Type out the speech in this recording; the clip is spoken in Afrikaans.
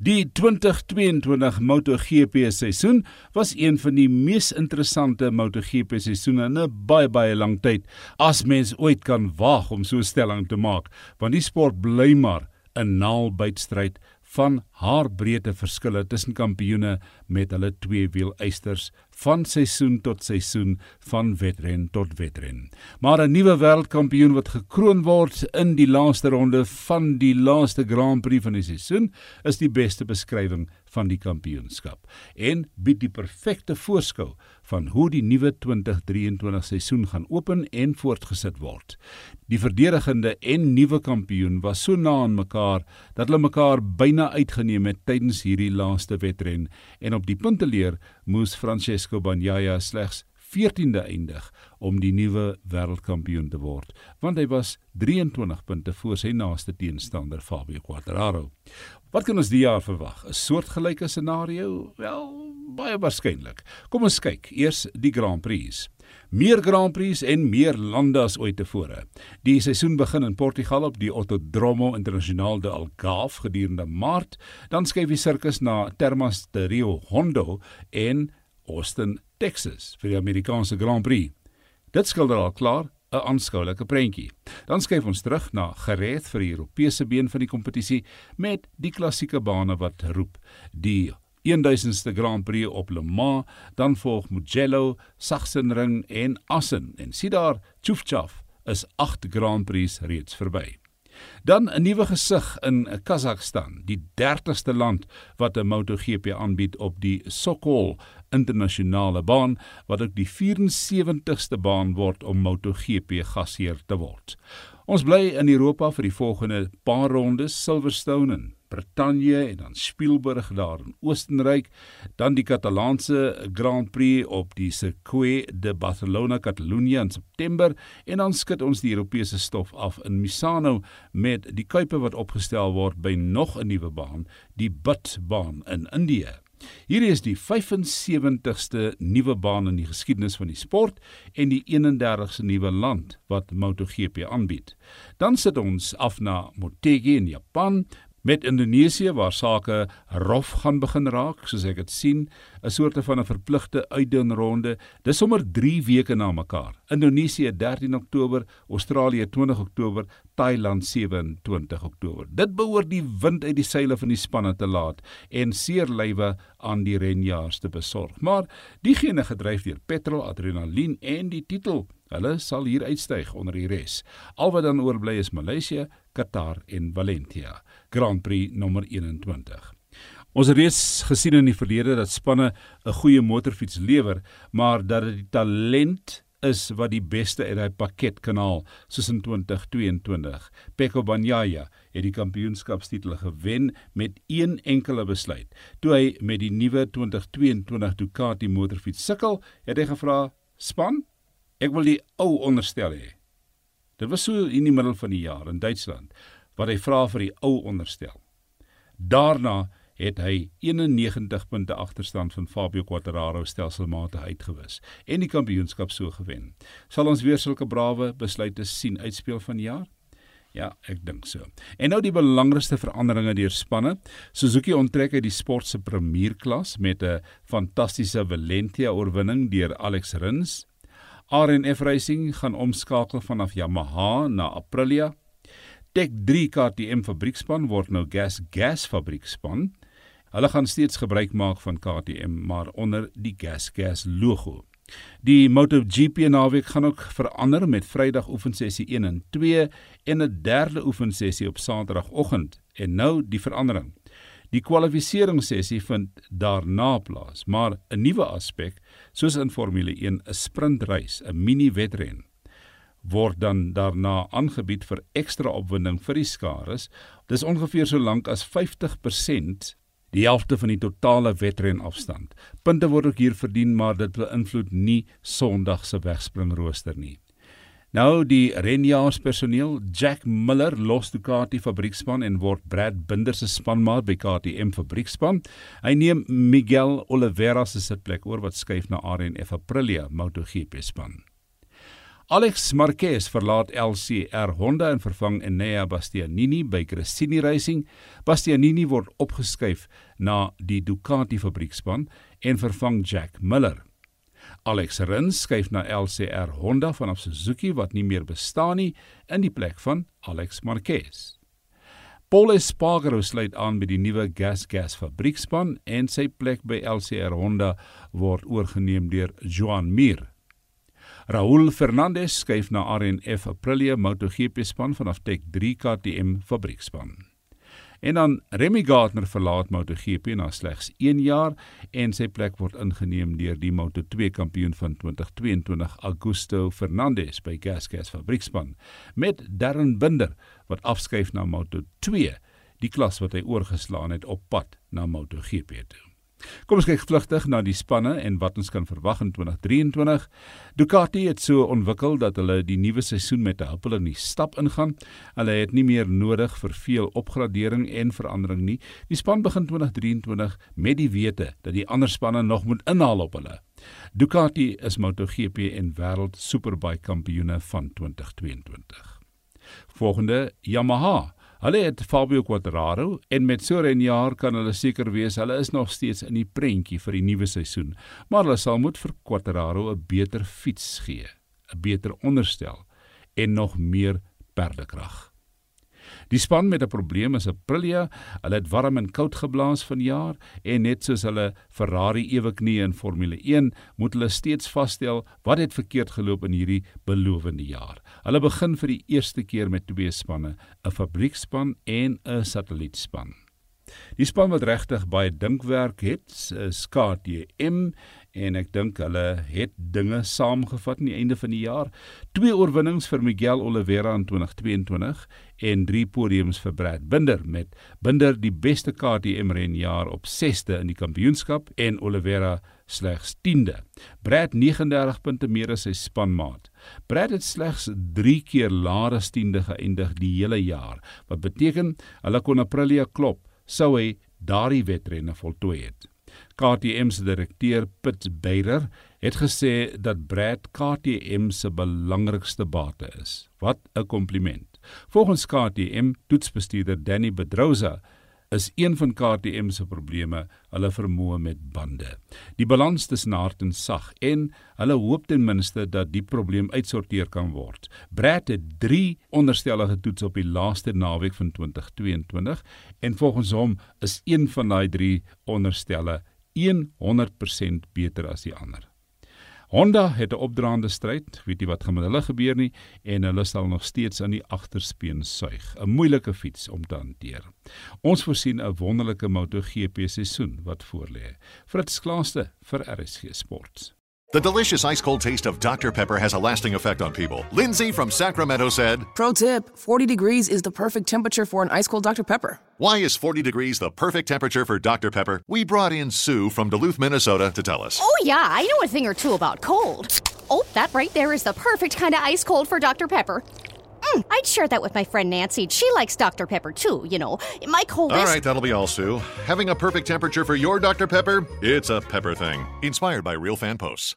Die 2022 MotoGP seisoen was een van die mees interessante MotoGP seisoene in 'n baie baie lang tyd as mens ooit kan waag om so 'n stelling te maak, want die sport bly maar 'n naalbytstryd van haar breedte verskille tussen kampioene met hulle tweewiel eisters van seisoen tot seisoen van wedren tot wedren. Maar 'n nuwe wêreldkampioen wat gekroon word in die laaste ronde van die laaste Grand Prix van die seisoen is die beste beskrywing van die kampioenskap en bied die perfekte voorskou van hoe die nuwe 2023 seisoen gaan open en voortgesit word. Die verdedigende en nuwe kampioen was so na aan mekaar dat hulle mekaar byna uitgeneem het tydens hierdie laaste wedren en op die punteleer moes Francesco Bagnaia slegs 14de eindig om die nuwe wêreldkampioen te word, want hy was 23 punte voor sy naaste teenstander Fabio Quartararo. Wat kan ons die jaar verwag? 'n Soortgelyke scenario? Wel, baie waarskynlik. Kom ons kyk eers die Grand Prix. Meer Grand Prix en meer lande as ooit tevore. Die seisoen begin in Portugal op die Autodromo Internacional de Algarve gedurende Maart, dan skuif die sirkus na Termas de Rio Hondo en Austin, Texas vir die Amerikaanse Grand Prix. Dit skilder al klaar 'n aanskoulike prentjie. Dan skuif ons terug na gereed vir die Europese been van die kompetisie met die klassieke bane wat roep. Die 1000ste Grand Prix op Le Mans, dan volg Mugello, Sachsenring en Assen en sien daar Tjufchaf is 8 Grand Prix reeds verby. Dan 'n nuwe gesig in Kazakhstan, die 30ste land wat 'n MotoGP aanbied op die Sokol internasionale baan wat ook die 74ste baan word om MotoGP gasheer te word. Ons bly in Europa vir die volgende paar rondes Silverstone en Brittanje en dan Spielberg daar in Oostenryk, dan die Katalaanse Grand Prix op die Circuit de Barcelona Catalunya in September en dan skud ons die Europese stof af in Misano met die kuipe wat opgestel word by nog 'n nuwe baan, die Butt baan in Indië. Hierdie is die 75ste nuwe baan in die geskiedenis van die sport en die 31ste nuwe land wat MotoGP aanbied. Dan sit ons af na Motegi in Japan Met Indonesië waar sake rof gaan begin raak, soos ek dit sien, 'n soort van 'n verpligte uitdoenronde. Dis sommer 3 weke na mekaar. Indonesië 13 Oktober, Australië 20 Oktober, Thailand 27 Oktober. Dit behoort die wind uit die seile van die spanne te laat en seer lywe aan die renjaars te besorg. Maar diegene gedryf deur petrol, adrenalien en die titel Hulle sal hier uitstyg onder die res. Al wat dan oorbly is Maleisië, Qatar en Valencia. Grand Prix nommer 21. Ons het reeds gesien in die verlede dat spanne 'n goeie motorfiets lewer, maar dat dit die talent is wat die beste uit daai pakket kan haal, soos in 2022. Pecco Bagnaia het die kampioenskapstitel gewen met een enkele besluit. Toe hy met die nuwe 2022 Ducati motorfiets sukkel, het hy gevra: "Span, Ek wil die ou onderstel hê. Dit was so in die middel van die jaar in Duitsland wat hy vra vir die ou onderstel. Daarna het hy 91 punte agterstand van Fabio Quartararo stelselmatig uitgewis en die kampioenskap so gewen. Sal ons weer sulke brawe besluite sien uitspeel van die jaar? Ja, ek dink so. En nou die belangrikste veranderinge deur spanne. Suzuki onttrek uit die sport se premierklas met 'n fantastiese Valentia oorwinning deur Alex Rins. RNF Racing gaan omskakel vanaf Yamaha na Aprilia. Tech 3 KTM fabriekspan word nou Gas Gas fabriekspan. Hulle gaan steeds gebruik maak van KTM maar onder die Gas Gas logo. Die MotoGP naweek gaan ook verander met Vrydag oefensessie 1 en 2 en 'n derde oefensessie op Saterdagoggend. En nou die verandering. Die kwalifikasiesessie vind daarna plaas, maar 'n nuwe aspek, soos in Formule 1, 'n sprintreis, 'n mini-wedren, word dan daarna aangebied vir ekstra opwinding vir die skares. Dis ongeveer so lank as 50% die helfte van die totale wedren afstand. Punte word ook hier verdien, maar dit beïnvloed nie Sondag se wegspringrooster nie. Nou die renjaarspersoneel Jack Miller los Ducati fabriekspan en word Brad Binder se spanmaat by KTM fabriekspan. Hy neem Miguel Oliveira se sitplek oor wat skuif na RNF Aprilia MotoGP span. Alex Marquez verlaat LCR Honda en vervang Enea Bastianini by Gresini Racing. Bastianini word opgeskuif na die Ducati fabriekspan en vervang Jack Miller. Alex Rins skuif na LCR Honda vanaf Suzuki wat nie meer bestaan nie in die plek van Alex Marquez. Paul Espargaro sluit aan by die nuwe Gas Gas fabriekspan en sy plek by LCR Honda word oorgeneem deur Joan Mir. Raul Fernandez skuif na RNF Aprilia MotoGP span vanaf Tech 3 KTM fabriekspan. En dan Remy Gardner verlaat MotoGP na slegs 1 jaar en sy plek word ingeneem deur die Moto2 kampioen van 2022 Augusto Fernandez by Gasgas fabriekspan met Darren Binder wat afskuif na Moto2, die klas wat hy oorgeslaan het op pad na MotoGP toe. Kom ons kyk vlugtig na die spanne en wat ons kan verwag in 2023. Ducati het so ontwikkel dat hulle die nuwe seisoen met 'n huppel in die stap ingaan. Hulle het nie meer nodig vir veel opgradering en verandering nie. Die span begin 2023 met die wete dat die ander spanne nog moet inhaal op hulle. Ducati is MotoGP en Wêreld Superbike kampioene van 2022. Volgende Yamaha Hulle het Fabio Quartararo en met so 'n jaar kan hulle seker wees hulle is nog steeds in die prentjie vir die nuwe seisoen, maar hulle sal moet vir Quartararo 'n beter fiets gee, 'n beter onderstel en nog meer perdekrag. Die span met 'n probleem is Aprilia. Hulle het warm en koud geblaas vanjaar en net soos hulle Ferrari ewe knie in Formule 1, moet hulle steeds vasstel wat het verkeerd geloop in hierdie belowende jaar. Hulle begin vir die eerste keer met twee spanne, 'n fabriekspan en 'n satellietspan. Die span wat regtig baie dinkwerk het, is KTM en ek dink hulle het dinge saamgevat aan die einde van die jaar. Twee oorwinnings vir Miguel Oliveira in 2022 en drie podiums vir Brad Binder met Binder die beste KTM renjaar op 6de in die kampioenskap en Oliveira slegs 10de. Brad 39 punte meer as sy spanmaat. Brad het slegs 3 keer laer as 10de geëindig die hele jaar, wat beteken hulle kon Aprilia klop sou hy daardie wedrenne voltooi het. KTM se direkteur Pitt Beyrer het gesê dat Brad KTM se belangrikste bate is. Wat 'n kompliment. Volgens KTM toetsbestuurder Danny Bedrosa is een van KTM se probleme hulle vermoë met bande. Die balans tussen hard en sag en hulle hoop ten minste dat die probleem uitsorteer kan word. Brad het 3 onderstelle getoets op die laaste naweek van 2022 en volgens hom is een van daai 3 onderstelle 100% beter as die ander. Honda het 'n opdraande stryd, weet jy wat gaan met hulle gebeur nie en hulle sal nog steeds aan die agterspeen suig. 'n Moeilike fiets om te hanteer. Ons voorsien 'n wonderlike MotoGP seisoen wat voorlê. Fritz Klaaste vir RSG Sport. The delicious ice cold taste of Dr. Pepper has a lasting effect on people. Lindsay from Sacramento said, Pro tip 40 degrees is the perfect temperature for an ice cold Dr. Pepper. Why is 40 degrees the perfect temperature for Dr. Pepper? We brought in Sue from Duluth, Minnesota to tell us. Oh, yeah, I know a thing or two about cold. Oh, that right there is the perfect kind of ice cold for Dr. Pepper. Mm, I'd share that with my friend Nancy. She likes Dr. Pepper too, you know. My cold All right, that'll be all, Sue. Having a perfect temperature for your Dr. Pepper? It's a pepper thing. Inspired by real fan posts.